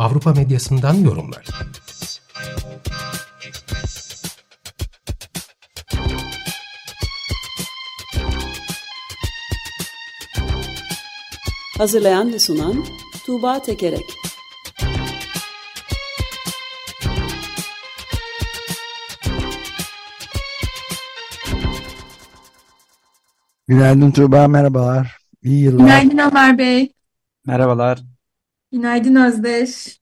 Avrupa medyasından yorumlar. Hazırlayan ve sunan Tuğba Tekerek Günaydın Tuğba, merhabalar. İyi yıllar. Günaydın Ömer Bey. Merhabalar. Günaydın Özdeş.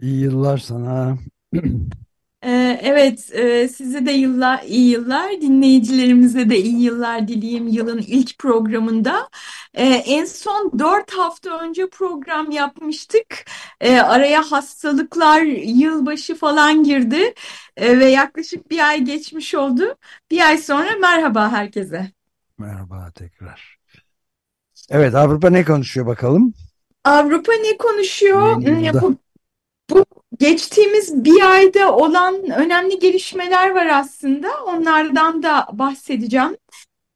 İyi yıllar sana. Ee, evet, e, size de yıllar, iyi yıllar, dinleyicilerimize de iyi yıllar dileyim yılın ilk programında. Ee, en son dört hafta önce program yapmıştık. Ee, araya hastalıklar, yılbaşı falan girdi Ee, ve yaklaşık bir ay geçmiş oldu. Bir ay sonra merhaba herkese. Merhaba tekrar. Evet, Avrupa ne konuşuyor bakalım? Avrupa ne konuşuyor? Bu, bu geçtiğimiz bir ayda olan önemli gelişmeler var aslında. Onlardan da bahsedeceğim.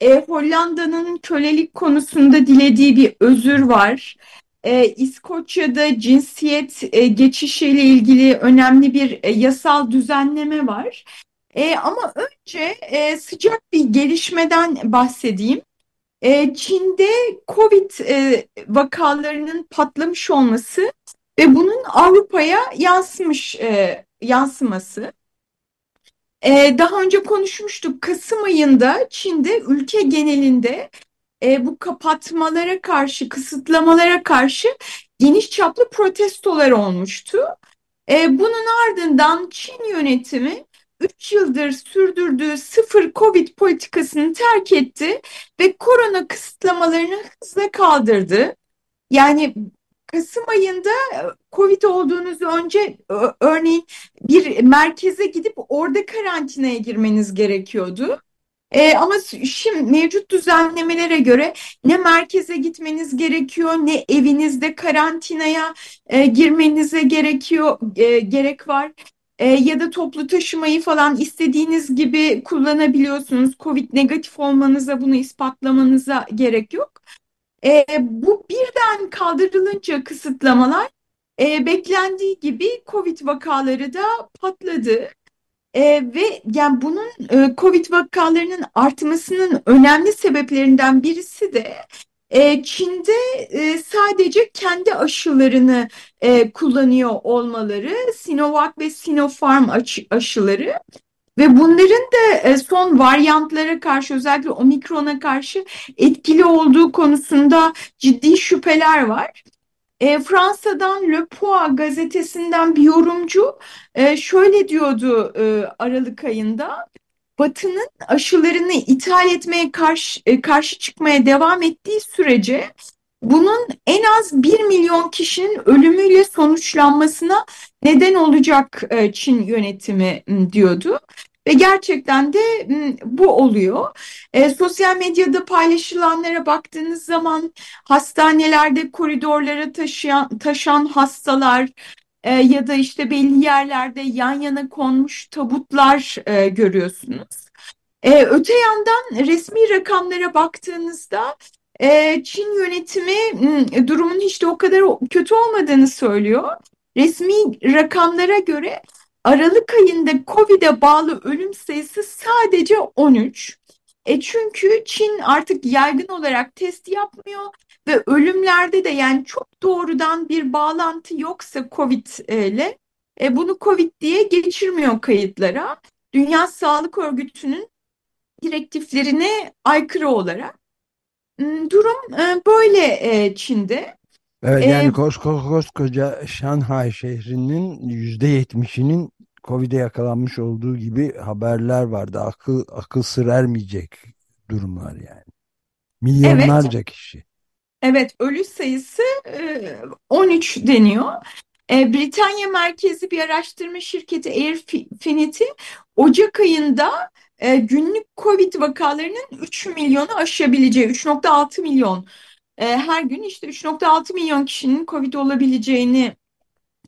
E, Hollanda'nın kölelik konusunda dilediği bir özür var. E, İskoçya'da cinsiyet e, geçişiyle ilgili önemli bir e, yasal düzenleme var. E, ama önce e, sıcak bir gelişmeden bahsedeyim. E, Çin'de Covid e, vakalarının patlamış olması ve bunun Avrupa'ya yansımış e, yansıması. E, daha önce konuşmuştuk. Kasım ayında Çin'de ülke genelinde e, bu kapatmalara karşı, kısıtlamalara karşı geniş çaplı protestolar olmuştu. Bunun ardından Çin yönetimi 3 yıldır sürdürdüğü sıfır Covid politikasını terk etti ve korona kısıtlamalarını hızla kaldırdı. Yani Kasım ayında e, Covid olduğunuz önce ö- örneğin bir merkeze gidip orada karantinaya girmeniz gerekiyordu. E, ama şimdi mevcut düzenlemelere göre ne merkeze gitmeniz gerekiyor ne evinizde karantinaya e, girmenize gerekiyor e, gerek var. E, ya da toplu taşımayı falan istediğiniz gibi kullanabiliyorsunuz. Covid negatif olmanıza bunu ispatlamanıza gerek yok. E, bu birden kaldırılınca kısıtlamalar e, beklendiği gibi Covid vakaları da patladı. E, ve yani bunun e, Covid vakalarının artmasının önemli sebeplerinden birisi de Çin'de sadece kendi aşılarını kullanıyor olmaları, Sinovac ve Sinopharm aşı- aşıları. Ve bunların da son varyantlara karşı özellikle omikrona karşı etkili olduğu konusunda ciddi şüpheler var. Fransa'dan Le Point gazetesinden bir yorumcu şöyle diyordu Aralık ayında. Batı'nın aşılarını ithal etmeye karşı, e, karşı çıkmaya devam ettiği sürece bunun en az 1 milyon kişinin ölümüyle sonuçlanmasına neden olacak e, Çin yönetimi diyordu. Ve gerçekten de bu oluyor. E, sosyal medyada paylaşılanlara baktığınız zaman hastanelerde koridorlara taşıyan, taşan hastalar e, ya da işte belli yerlerde yan yana konmuş tabutlar e, görüyorsunuz. E, öte yandan resmi rakamlara baktığınızda e, Çin yönetimi durumun hiç de o kadar kötü olmadığını söylüyor. Resmi rakamlara göre Aralık ayında Covid'e bağlı ölüm sayısı sadece 13. E çünkü Çin artık yaygın olarak test yapmıyor ve ölümlerde de yani çok doğrudan bir bağlantı yoksa Covid ile e, bunu Covid diye geçirmiyor kayıtlara. Dünya Sağlık Örgütü'nün direktiflerine aykırı olarak. Hmm, Durum e, böyle e, Çin'de. Evet, E, yani kosko- koskoca Şanghay şehrinin yüzde yetmişinin Covid'e yakalanmış olduğu gibi haberler vardı. Akıl akıl sır ermeyecek durumlar yani. Milyonlarca kişi. Evet, ölü sayısı e, 13 deniyor. E, Britanya merkezi bir araştırma şirketi Airfinity Ocak ayında e, günlük Covid vakalarının 3 milyonu aşabileceği, 3.6 milyon e, her gün işte 3.6 milyon kişinin Covid olabileceğini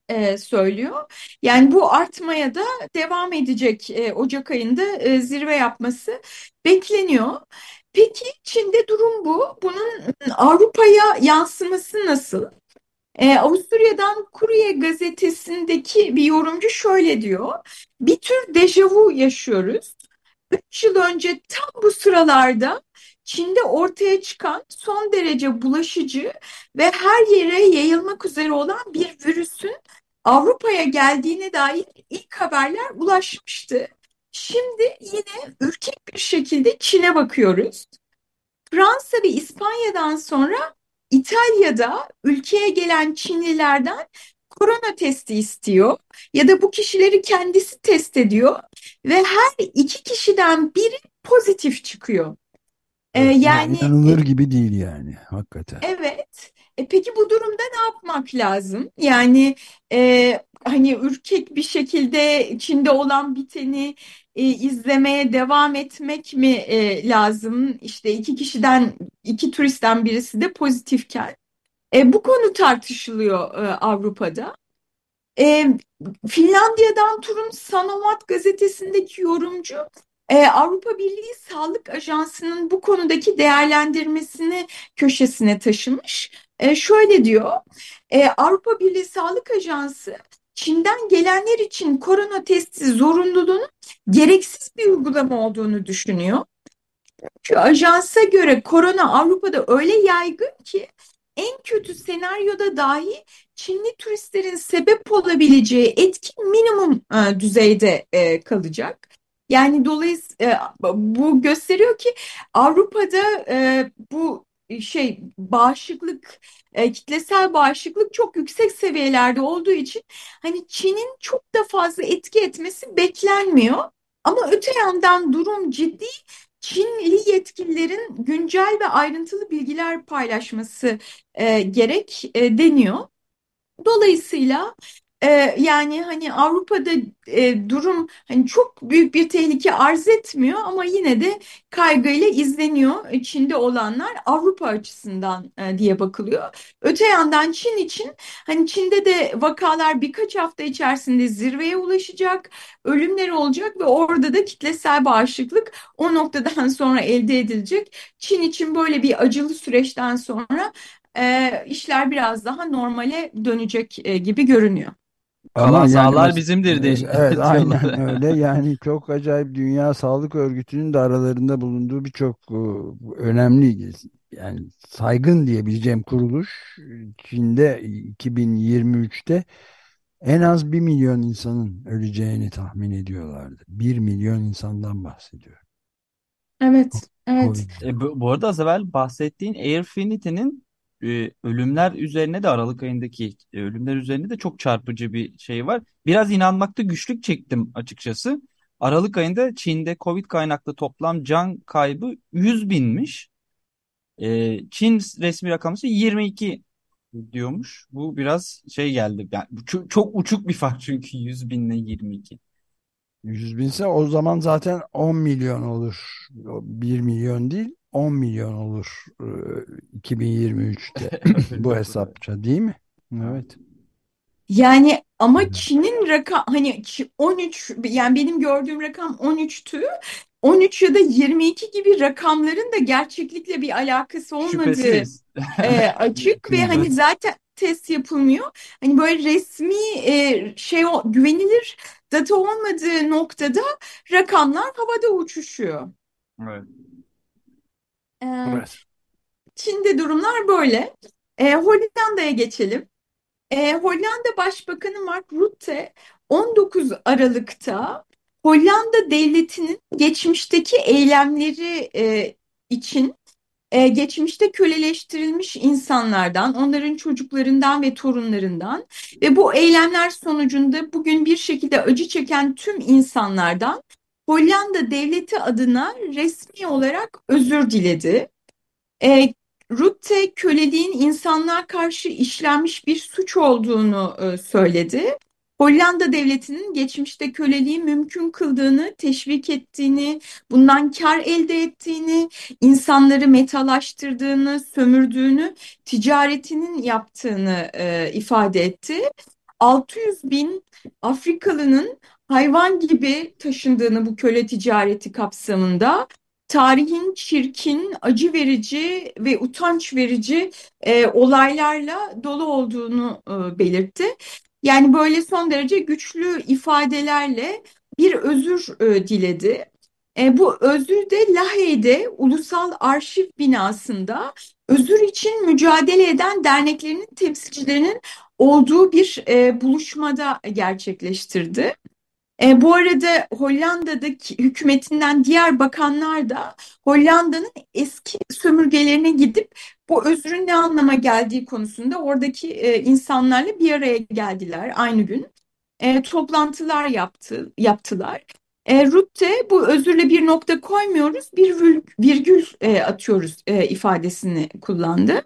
e, söylüyor. Yani bu artmaya da devam edecek e, Ocak ayında e, zirve yapması bekleniyor. Peki Çin'de durum bu. Bunun Avrupa'ya yansıması nasıl? Ee, Avusturya'dan Courier gazetesindeki bir yorumcu şöyle diyor. Bir tür dejavu yaşıyoruz. Üç yıl önce tam bu sıralarda Çin'de ortaya çıkan son derece bulaşıcı ve her yere yayılmak üzere olan bir virüsün Avrupa'ya geldiğine dair ilk haberler ulaşmıştı. Şimdi yine ürkek bir şekilde Çin'e bakıyoruz. Fransa ve İspanya'dan sonra İtalya'da ülkeye gelen Çinlilerden korona testi istiyor ya da bu kişileri kendisi test ediyor ve her iki kişiden biri pozitif çıkıyor. Ee, yani inanılır gibi değil yani hakikaten. Evet. E, peki bu durumda ne yapmak lazım? Yani e, hani ürkek bir şekilde Çin'de olan biteni e, izlemeye devam etmek mi e, lazım? İşte iki kişiden, iki turistten birisi de pozitifken. E, bu konu tartışılıyor e, Avrupa'da. E, Finlandiya'dan Turun Sanomat gazetesindeki yorumcu e, Avrupa Birliği Sağlık Ajansı'nın bu konudaki değerlendirmesini köşesine taşımış. E, şöyle diyor, e, Avrupa Birliği Sağlık Ajansı Çin'den gelenler için korona testi zorunluluğunun gereksiz bir uygulama olduğunu düşünüyor. Çünkü ajansa göre korona Avrupa'da öyle yaygın ki en kötü senaryoda dahi Çinli turistlerin sebep olabileceği etki minimum e, düzeyde e, kalacak. Yani dolayısıyla e, bu gösteriyor ki Avrupa'da e, bu şey bağışıklık e, kitlesel bağışıklık çok yüksek seviyelerde olduğu için hani Çin'in çok da fazla etki etmesi beklenmiyor. Ama öte yandan durum ciddi. Çinli yetkililerin güncel ve ayrıntılı bilgiler paylaşması e, gerek e, deniyor. Dolayısıyla ee, yani hani Avrupa'da e, durum hani çok büyük bir tehlike arz etmiyor ama yine de kaygıyla izleniyor Çin'de olanlar Avrupa açısından e, diye bakılıyor. Öte yandan Çin için hani Çin'de de vakalar birkaç hafta içerisinde zirveye ulaşacak, ölümler olacak ve orada da kitlesel bağışıklık o noktadan sonra elde edilecek. Çin için böyle bir acılı süreçten sonra e, işler biraz daha normale dönecek gibi görünüyor. Kalan yani sahalar bizimdir diye. Evet aynen öyle yani çok acayip Dünya Sağlık Örgütü'nün de aralarında bulunduğu birçok e, önemli yani saygın diyebileceğim kuruluş Çin'de 2023'te en az bir milyon insanın öleceğini tahmin ediyorlardı. Bir milyon insandan bahsediyor. Evet, evet. E, bu, bu arada az evvel bahsettiğin Airfinity'nin e, ölümler üzerine de Aralık ayındaki e, ölümler üzerine de çok çarpıcı bir şey var. Biraz inanmakta güçlük çektim açıkçası. Aralık ayında Çin'de Covid kaynaklı toplam can kaybı 100 binmiş. E, Çin resmi rakamı ise 22 diyormuş. Bu biraz şey geldi. Yani çok, çok uçuk bir fark çünkü 100 binle 22. 100 binse o zaman zaten 10 milyon olur. 1 milyon değil 10 milyon olur 2023'te bu hesapça değil mi? Evet. Yani ama Çin'in rakam hani 13 yani benim gördüğüm rakam 13'tü. 13 ya da 22 gibi rakamların da gerçeklikle bir alakası olmadığı e, açık ve hani zaten test yapılmıyor. Hani böyle resmi e, şey o, güvenilir data olmadığı noktada rakamlar havada uçuşuyor. Evet. Ee, Çin'de durumlar böyle. Ee, Hollanda'ya geçelim. Ee, Hollanda Başbakanı Mark Rutte 19 Aralık'ta Hollanda devletinin geçmişteki eylemleri e, için e, geçmişte köleleştirilmiş insanlardan, onların çocuklarından ve torunlarından ve bu eylemler sonucunda bugün bir şekilde acı çeken tüm insanlardan Hollanda devleti adına resmi olarak özür diledi. E, Rutte köleliğin insanlığa karşı işlenmiş bir suç olduğunu e, söyledi. Hollanda devletinin geçmişte köleliği mümkün kıldığını, teşvik ettiğini, bundan kar elde ettiğini, insanları metalaştırdığını, sömürdüğünü, ticaretinin yaptığını e, ifade etti. 600 bin Afrikalının hayvan gibi taşındığını bu köle ticareti kapsamında tarihin çirkin, acı verici ve utanç verici e, olaylarla dolu olduğunu e, belirtti. Yani böyle son derece güçlü ifadelerle bir özür e, diledi. E, bu özür de Lahey'de Ulusal Arşiv binasında özür için mücadele eden derneklerinin temsilcilerinin olduğu bir e, buluşmada gerçekleştirdi. E, bu arada Hollanda'daki hükümetinden diğer bakanlar da Hollanda'nın eski sömürgelerine gidip bu özrün ne anlama geldiği konusunda oradaki e, insanlarla bir araya geldiler aynı gün. E, toplantılar yaptı, yaptılar. E, Rutte bu özürle bir nokta koymuyoruz, bir virgül e, atıyoruz e, ifadesini kullandı.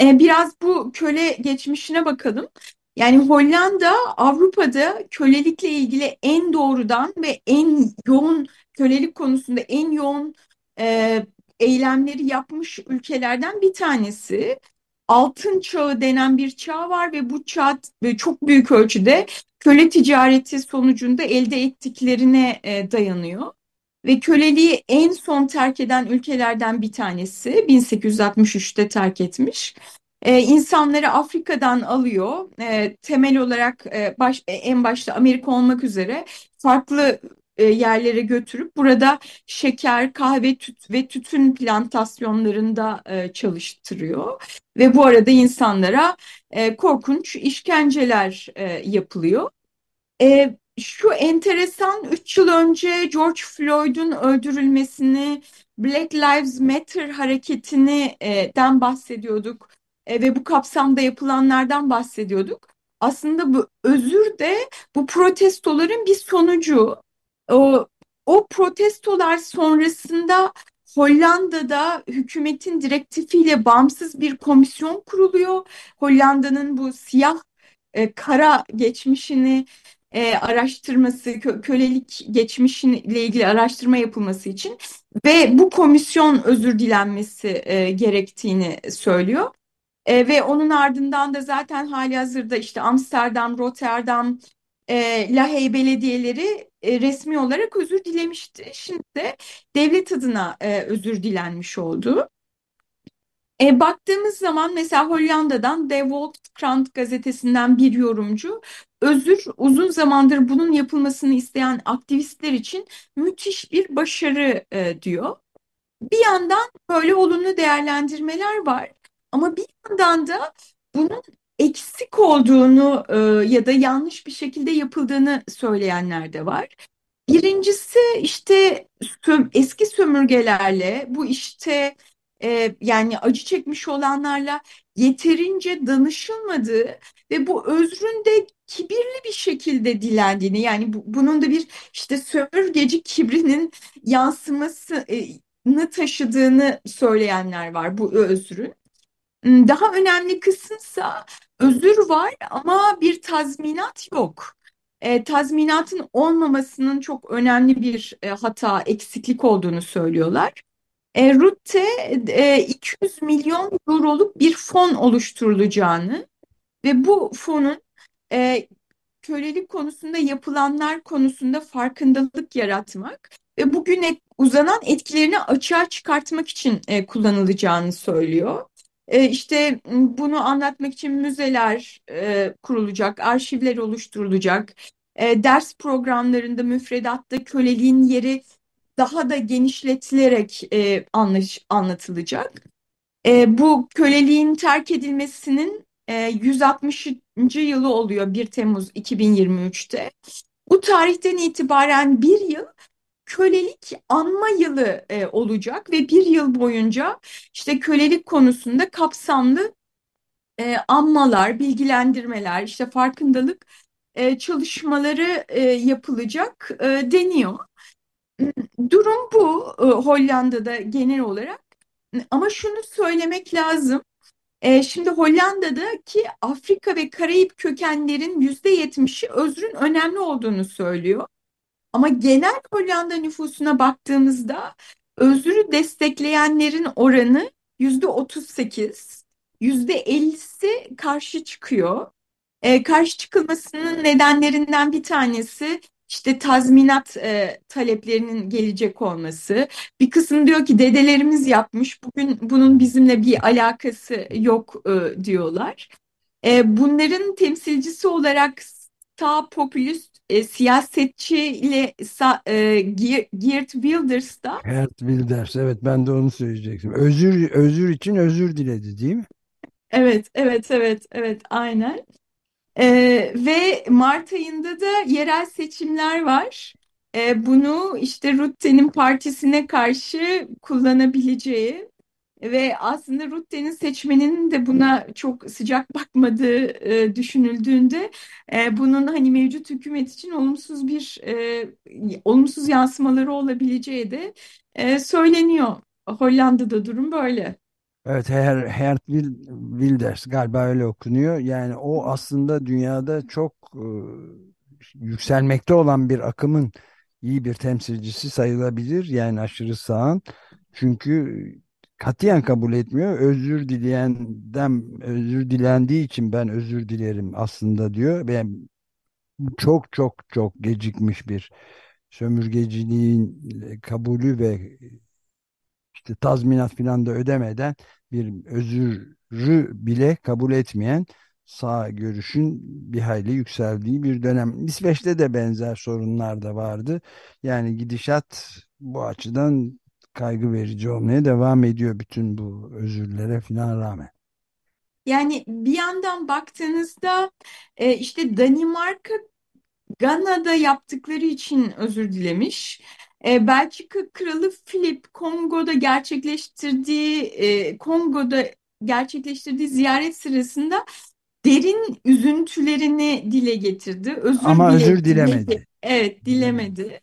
E, biraz bu köle geçmişine bakalım. Yani Hollanda Avrupa'da kölelikle ilgili en doğrudan ve en yoğun kölelik konusunda en yoğun e, eylemleri yapmış ülkelerden bir tanesi. Altın çağı denen bir çağ var ve bu çağ çok büyük ölçüde köle ticareti sonucunda elde ettiklerine e, dayanıyor. Ve köleliği en son terk eden ülkelerden bir tanesi 1863'te terk etmiş e, insanları Afrika'dan alıyor. E, temel olarak e, baş, e, en başta Amerika olmak üzere farklı e, yerlere götürüp burada şeker, kahve tüt ve tütün plantasyonlarında e, çalıştırıyor. Ve bu arada insanlara korkunç işkenceler yapılıyor. Şu enteresan 3 yıl önce George Floyd'un öldürülmesini, Black Lives Matter hareketini e, den bahsediyorduk e, ve bu kapsamda yapılanlardan bahsediyorduk. Aslında bu özür de bu protestoların bir sonucu. O, o protestolar sonrasında Hollanda'da hükümetin direktifiyle bağımsız bir komisyon kuruluyor. Hollanda'nın bu siyah e, kara geçmişini e, araştırması, kö kölelik geçmişiyle ilgili araştırma yapılması için ve bu komisyon özür dilenmesi e, gerektiğini söylüyor. E, ve onun ardından da zaten hali hazırda işte Amsterdam, Rotterdam, e, Lahey belediyeleri e, resmi olarak özür dilemişti. Şimdi de devlet adına e, özür dilenmiş oldu. E, baktığımız zaman mesela Hollanda'dan De Volkskrant gazetesinden bir yorumcu özür uzun zamandır bunun yapılmasını isteyen aktivistler için müthiş bir başarı e, diyor. Bir yandan böyle olumlu değerlendirmeler var. Ama bir yandan da bunun eksik olduğunu e, ya da yanlış bir şekilde yapıldığını söyleyenler de var. Birincisi işte eski sömürgelerle bu işte e, yani acı çekmiş olanlarla yeterince danışılmadığı ve bu özrün de kibirli bir şekilde dilendiğini yani bu, bunun da bir işte sömürgeci kibrinin yansımasını taşıdığını söyleyenler var bu özrün. Daha önemli kısımsa özür var ama bir tazminat yok. E, tazminatın olmamasının çok önemli bir e, hata, eksiklik olduğunu söylüyorlar. E, Rutte e, 200 milyon euroluk bir fon oluşturulacağını ve bu fonun e, kölelik konusunda yapılanlar konusunda farkındalık yaratmak ve bugüne uzanan etkilerini açığa çıkartmak için e, kullanılacağını söylüyor. E, işte bunu anlatmak için müzeler e, kurulacak, arşivler oluşturulacak, e, ders programlarında, müfredatta köleliğin yeri daha da genişletilerek e, anlatılacak. Bu köleliğin terk edilmesinin e, 160. yılı oluyor 1 Temmuz 2023'te. Bu tarihten itibaren bir yıl kölelik anma yılı e, olacak ve bir yıl boyunca işte kölelik konusunda kapsamlı e, anmalar, bilgilendirmeler, işte farkındalık e, çalışmaları e, yapılacak e, deniyor. Durum bu e, Hollanda'da genel olarak. ama şunu söylemek lazım. E, şimdi Hollanda'daki Afrika ve Karayip kökenlerin yüzde yetmişi özrün önemli olduğunu söylüyor. Ama genel Hollanda nüfusuna baktığımızda özrü destekleyenlerin oranı yüzde otuz sekiz, yüzde ellisi karşı çıkıyor. E, karşı çıkılmasının nedenlerinden bir tanesi işte tazminat e, taleplerinin gelecek olması. Bir kısım diyor ki dedelerimiz yapmış, bugün bunun bizimle bir alakası yok e, diyorlar. E, bunların temsilcisi olarak sağ popülist e, siyasetçiyle sa, e, Geert Wilders da Geert Wilders evet ben de onu söyleyecektim. Özür özür için özür diledi değil mi? Evet, evet, evet, evet, aynen. Ee, ve Mart ayında da yerel seçimler var. Ee, bunu işte Rutte'nin partisine karşı kullanabileceği ve aslında Rutte'nin seçmeninin de buna çok sıcak bakmadığı e, düşünüldüğünde e, bunun hani mevcut hükümet için olumsuz bir e, olumsuz yansımaları olabileceği de e, söyleniyor. Hollanda'da durum böyle. Evet, Her, Hert Wilders galiba öyle okunuyor. Yani o aslında dünyada çok e, yükselmekte olan bir akımın iyi bir temsilcisi sayılabilir. Yani aşırı sağın. Çünkü katiyen kabul etmiyor. Özür dileyenden özür dilendiği için ben özür dilerim aslında diyor. Ben çok çok çok gecikmiş bir sömürgeciliğin kabulü ve işte tazminat filan da ödemeden bir özürü bile kabul etmeyen sağ görüşün bir hayli yükseldiği bir dönem. İsveç'te de benzer sorunlar da vardı. Yani gidişat bu açıdan kaygı verici olmaya devam ediyor bütün bu özürlere filan rağmen. Yani bir yandan baktığınızda e, işte Danimarka Gana'da yaptıkları için özür dilemiş. E, Belçika Kralı Philip Kongo'da gerçekleştirdiği e, Kongo'da gerçekleştirdiği ziyaret sırasında derin üzüntülerini dile getirdi. Özür Ama dile, özür dilemedi. Evet, dilemedi.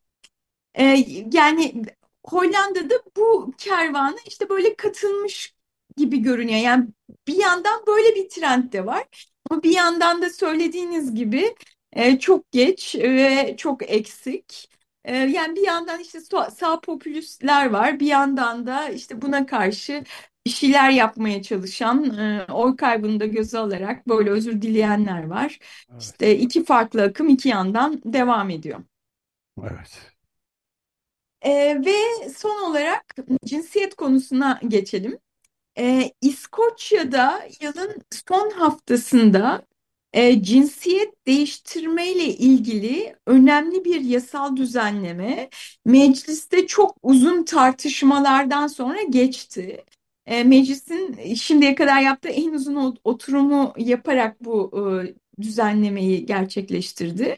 E, yani Hollanda'da bu kervana işte böyle katılmış gibi görünüyor. Yani bir yandan böyle bir trend de var. Ama bir yandan da söylediğiniz gibi e, çok geç ve çok eksik. E, yani bir yandan işte sağ, popülistler var, bir yandan da işte buna karşı bir şeyler yapmaya çalışan, e, oy kaybını da göze alarak böyle özür dileyenler var. Evet. İşte iki farklı akım iki yandan devam ediyor. Evet. E, ve son olarak cinsiyet konusuna geçelim. E, İskoçya'da yılın son haftasında e, cinsiyet değiştirmeyle ilgili önemli bir yasal düzenleme mecliste çok uzun tartışmalardan sonra geçti. E, meclisin şimdiye kadar yaptığı en uzun oturumu yaparak bu e, düzenlemeyi gerçekleştirdi.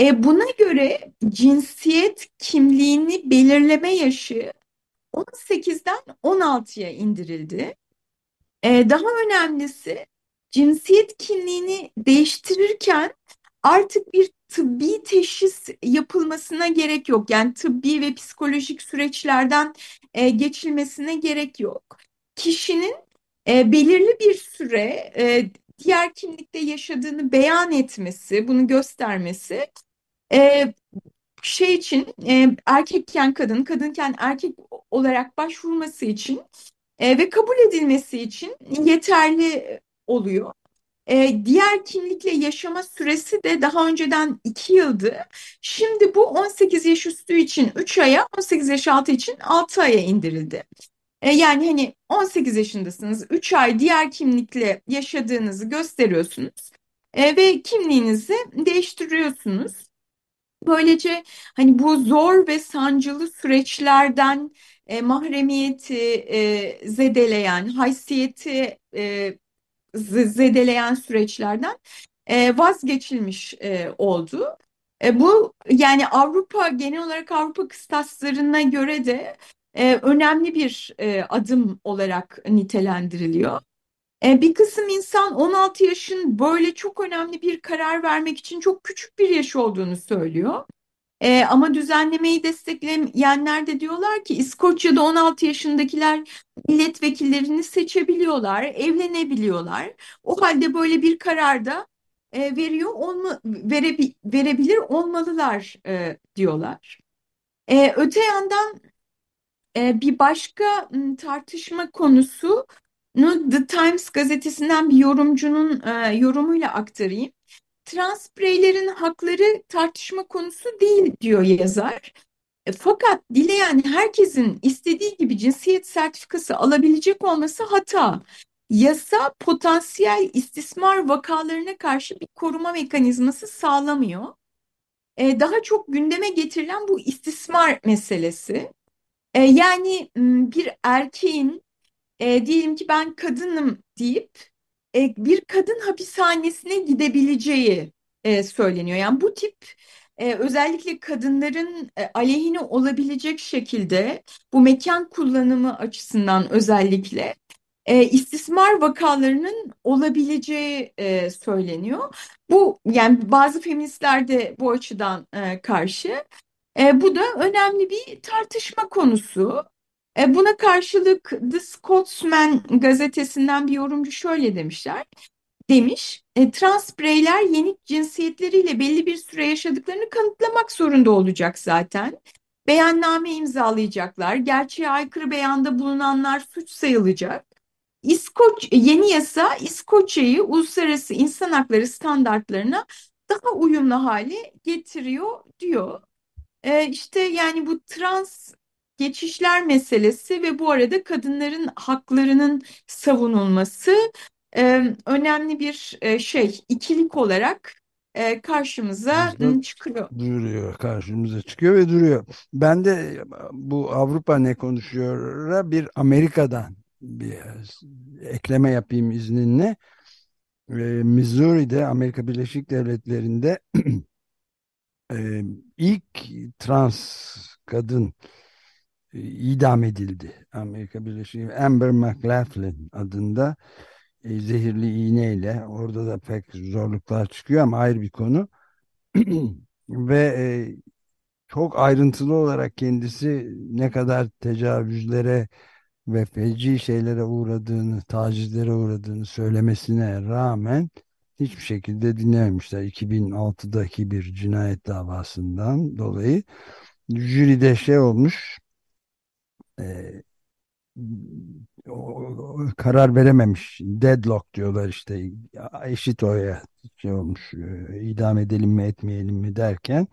E, buna göre cinsiyet kimliğini belirleme yaşı 18'den 16'ya indirildi. E, daha önemlisi cinsiyet kimliğini değiştirirken artık bir tıbbi teşhis yapılmasına gerek yok. Yani tıbbi ve psikolojik süreçlerden e, geçilmesine gerek yok. Kişinin e, belirli bir süre e, diğer kimlikte yaşadığını beyan etmesi, bunu göstermesi e, şey için e, erkekken kadın, kadınken erkek olarak başvurması için e, ve kabul edilmesi için yeterli oluyor. E, diğer kimlikle yaşama süresi de daha önceden 2 yıldı. Şimdi bu 18 yaş üstü için 3 aya, 18 yaş altı için 6 aya indirildi. E, yani hani 18 yaşındasınız, 3 ay diğer kimlikle yaşadığınızı gösteriyorsunuz e, ve kimliğinizi değiştiriyorsunuz. Böylece hani bu zor ve sancılı süreçlerden e, mahremiyeti e, zedeleyen, haysiyeti e, zedeleyen süreçlerden e, vazgeçilmiş e, oldu. E, bu yani Avrupa genel olarak Avrupa kıstaslarına göre de e, önemli bir e, adım olarak nitelendiriliyor. E, bir kısım insan 16 yaşın böyle çok önemli bir karar vermek için çok küçük bir yaş olduğunu söylüyor. E, ama düzenlemeyi destekleyenler de diyorlar ki İskoçya'da 16 yaşındakiler milletvekillerini seçebiliyorlar, evlenebiliyorlar. O halde böyle bir kararda e, veriyor olma, verebi, verebilir olmalılar e, diyorlar. E, öte yandan e, bir başka tartışma konusu The Times gazetesinden bir yorumcunun e, yorumuyla aktarayım. Trans bireylerin hakları tartışma konusu değil diyor yazar. E, fakat dileyen herkesin istediği gibi cinsiyet sertifikası alabilecek olması hata. Yasa potansiyel istismar vakalarına karşı bir koruma mekanizması sağlamıyor. E, daha çok gündeme getirilen bu istismar meselesi. E, yani bir erkeğin e, diyelim ki ben kadınım deyip e, bir kadın hapishanesine gidebileceği e, söyleniyor. Yani bu tip e, özellikle kadınların e, aleyhine olabilecek şekilde bu mekan kullanımı açısından özellikle e, istismar vakalarının olabileceği e, söyleniyor. Bu yani bazı feministler de bu açıdan e, karşı. E, bu da önemli bir tartışma konusu. E, buna karşılık The Scotsman gazetesinden bir yorumcu şöyle demişler. Demiş, e, trans bireyler yenik cinsiyetleriyle belli bir süre yaşadıklarını kanıtlamak zorunda olacak zaten. Beyanname imzalayacaklar, gerçeğe aykırı beyanda bulunanlar suç sayılacak. İskoç, yeni yasa İskoçya'yı uluslararası insan hakları standartlarına daha uyumlu hale getiriyor diyor. E, işte yani bu trans geçişler meselesi ve bu arada kadınların haklarının savunulması e, önemli bir e, şey, ikilik olarak e, karşımıza Bizde çıkıyor. duruyor, karşımıza çıkıyor ve duruyor. Ben de bu Avrupa ne konuşuyor'a bir Amerika'dan bir ekleme yapayım izninle. E, Missouri'de Amerika Birleşik Devletleri'nde e, ilk trans kadın e, idam edildi. Amerika Birleşik Amber McLaughlin adında e, zehirli iğneyle orada da pek zorluklar çıkıyor ama ayrı bir konu. Ve e, çok ayrıntılı olarak kendisi ne kadar tecavüzlere ve feci şeylere uğradığını, tacizlere uğradığını söylemesine rağmen hiçbir şekilde dinlememişler. 2006'daki bir cinayet davasından dolayı jüride şey olmuş e, o, karar verememiş. Deadlock diyorlar işte. Eşit oya şey olmuş e, idam edelim mi etmeyelim mi derken.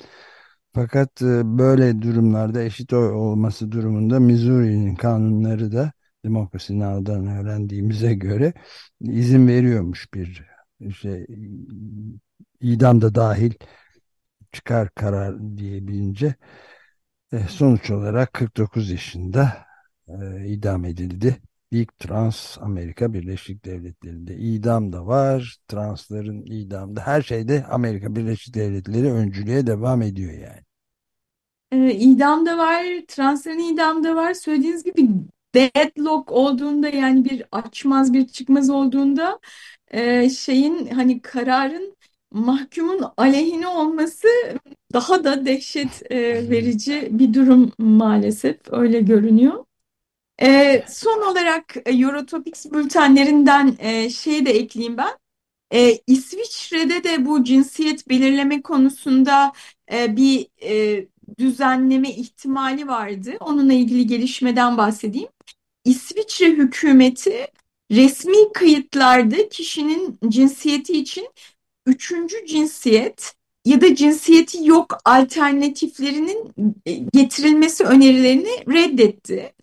Fakat e, böyle durumlarda eşit oy olması durumunda Missouri'nin kanunları da Demokrasi Now'dan öğrendiğimize göre izin veriyormuş bir şey idam da dahil çıkar karar diyebilince sonuç olarak 49 yaşında e, idam edildi. İlk trans Amerika Birleşik Devletleri'nde idam da var. Transların idamı da her şeyde Amerika Birleşik Devletleri öncülüğe devam ediyor yani. E, idam da var, transların idam da var. Söylediğiniz gibi deadlock olduğunda yani bir açmaz bir çıkmaz olduğunda e, şeyin hani kararın mahkumun aleyhine olması daha da dehşet e, verici bir durum maalesef öyle görünüyor. E, son olarak e, Eurotopics bültenlerinden e, şey de ekleyeyim ben. E, İsviçre'de de bu cinsiyet belirleme konusunda e, bir e, düzenleme ihtimali vardı. Onunla ilgili gelişmeden bahsedeyim. İsviçre hükümeti resmi kayıtlarda kişinin cinsiyeti için üçüncü cinsiyet ya da cinsiyeti yok alternatiflerinin e, getirilmesi önerilerini reddetti.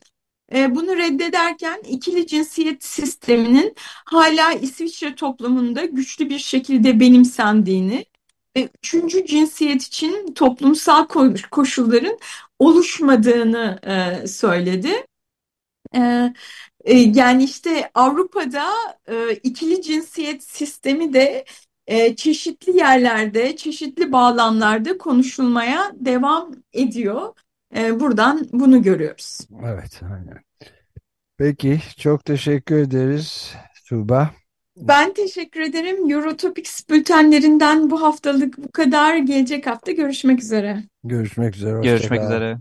E, bunu reddederken ikili cinsiyet sisteminin hala İsviçre toplumunda güçlü bir şekilde benimsendiğini üçüncü cinsiyet için toplumsal koşulların oluşmadığını e, söyledi. Yani işte Avrupa'da ikili cinsiyet sistemi de çeşitli yerlerde, çeşitli bağlamlarda konuşulmaya devam ediyor. Buradan bunu görüyoruz. Evet, aynen. Peki, çok teşekkür ederiz Tuğba. Ben teşekkür ederim. Eurotopics bültenlerinden bu haftalık bu kadar. Gelecek hafta görüşmek üzere. Görüşmek üzere. hoşça Görüşmek kal. üzere.